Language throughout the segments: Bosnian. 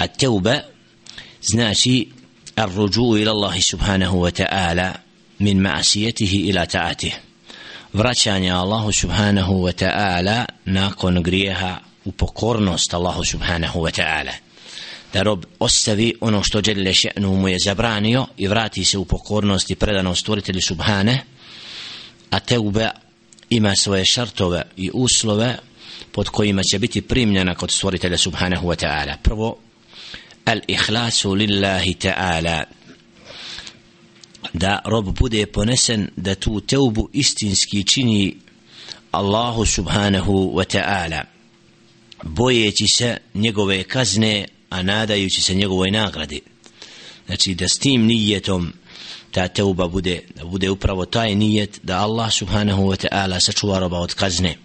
a teuba znači الرجوع إلى الله سبحانه وتعالى من معصيته إلى طاعته vraćanje Allahu subhanahu wa ta'ala nakon grijeha u pokornost Allahu subhanahu wa ta'ala da rob ostavi ono što Đelle še'nu mu je zabranio i vrati se u pokornost i predanost stvoritelju subhane a teuba ima svoje šartove i uslove pod kojima će biti primljena kod stvoritelja subhanahu wa ta'ala prvo al-ikhlasu lillahi ta'ala. Da rob bude ponesen da tu teubu istinski čini Allahu subhanahu wa ta'ala. Bojeći se njegove kazne a nadajući se njegovoj nagradi. Znači da s tim nijetom ta teuba bude da bude upravo taj nijet da Allah subhanahu wa ta'ala sačuva roba od kazne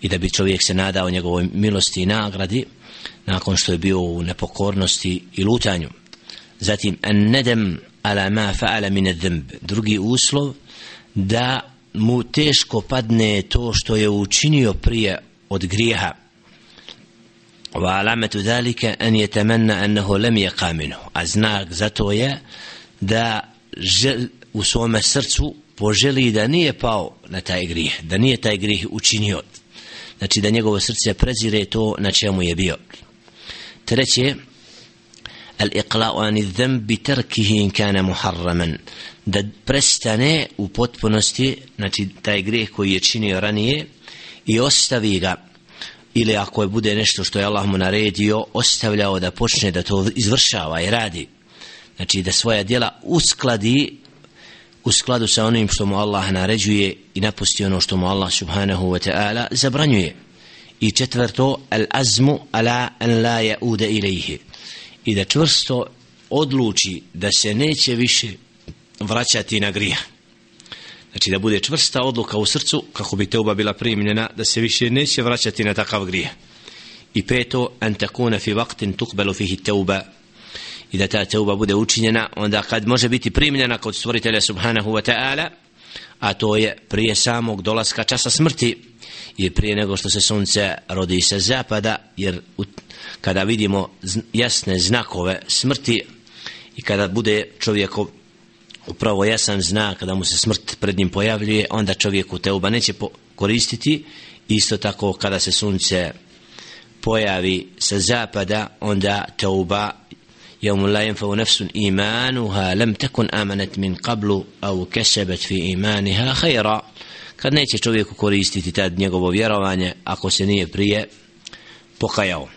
i da bi čovjek se nadao njegovoj milosti i nagradi nakon što je bio u nepokornosti i lutanju. Zatim an nedem ala ma fa'ala min adh-dhanb drugi uslov da mu teško padne to što je učinio prije od grijeha. Wa alamatu zalika an yatamanna annahu lam yaqa minhu. A znak za to je da žel, u svom srcu poželi da nije pao na taj grijeh da nije taj grijeh učinio znači da njegovo srce prezire to na čemu je bio. Treće al-iqla'u an dhanbi tarkihi in kana muharraman. Da prestane u potpunosti znači taj grijeh koji je činio ranije i ostavi ga. Ili ako je bude nešto što je Allah mu naredio ostavljao da počne da to izvršava i radi. Znači da svoja djela uskladi u skladu sa onim što mu Allah naređuje i napusti ono što mu Allah subhanahu wa ta'ala zabranjuje. I četvrto al azmu ala an la yauda ilayhi. I da čvrsto odluči da se neće više vraćati na grijeh znači da bude čvrsta odluka u srcu kako bi teuba bila primljena da se više neće vraćati na takav grijeh i peto an takuna fi waqtin tuqbalu fihi tauba i da ta teuba bude učinjena onda kad može biti primljena kod stvoritelja subhanahu wa ta'ala a to je prije samog dolaska časa smrti i prije nego što se sunce rodi sa zapada jer u, kada vidimo jasne znakove smrti i kada bude čovjekov upravo jasan znak kada mu se smrt pred njim pojavljuje onda čovjeku teuba neće koristiti. Isto tako kada se sunce pojavi sa zapada onda teuba يوم لا ينفع نفس إيمانها لم تكن آمنت من قبل أو كسبت في إيمانها خيرا kad neće čovjeku koristiti tad njegovo vjerovanje ako se nije prije pokajao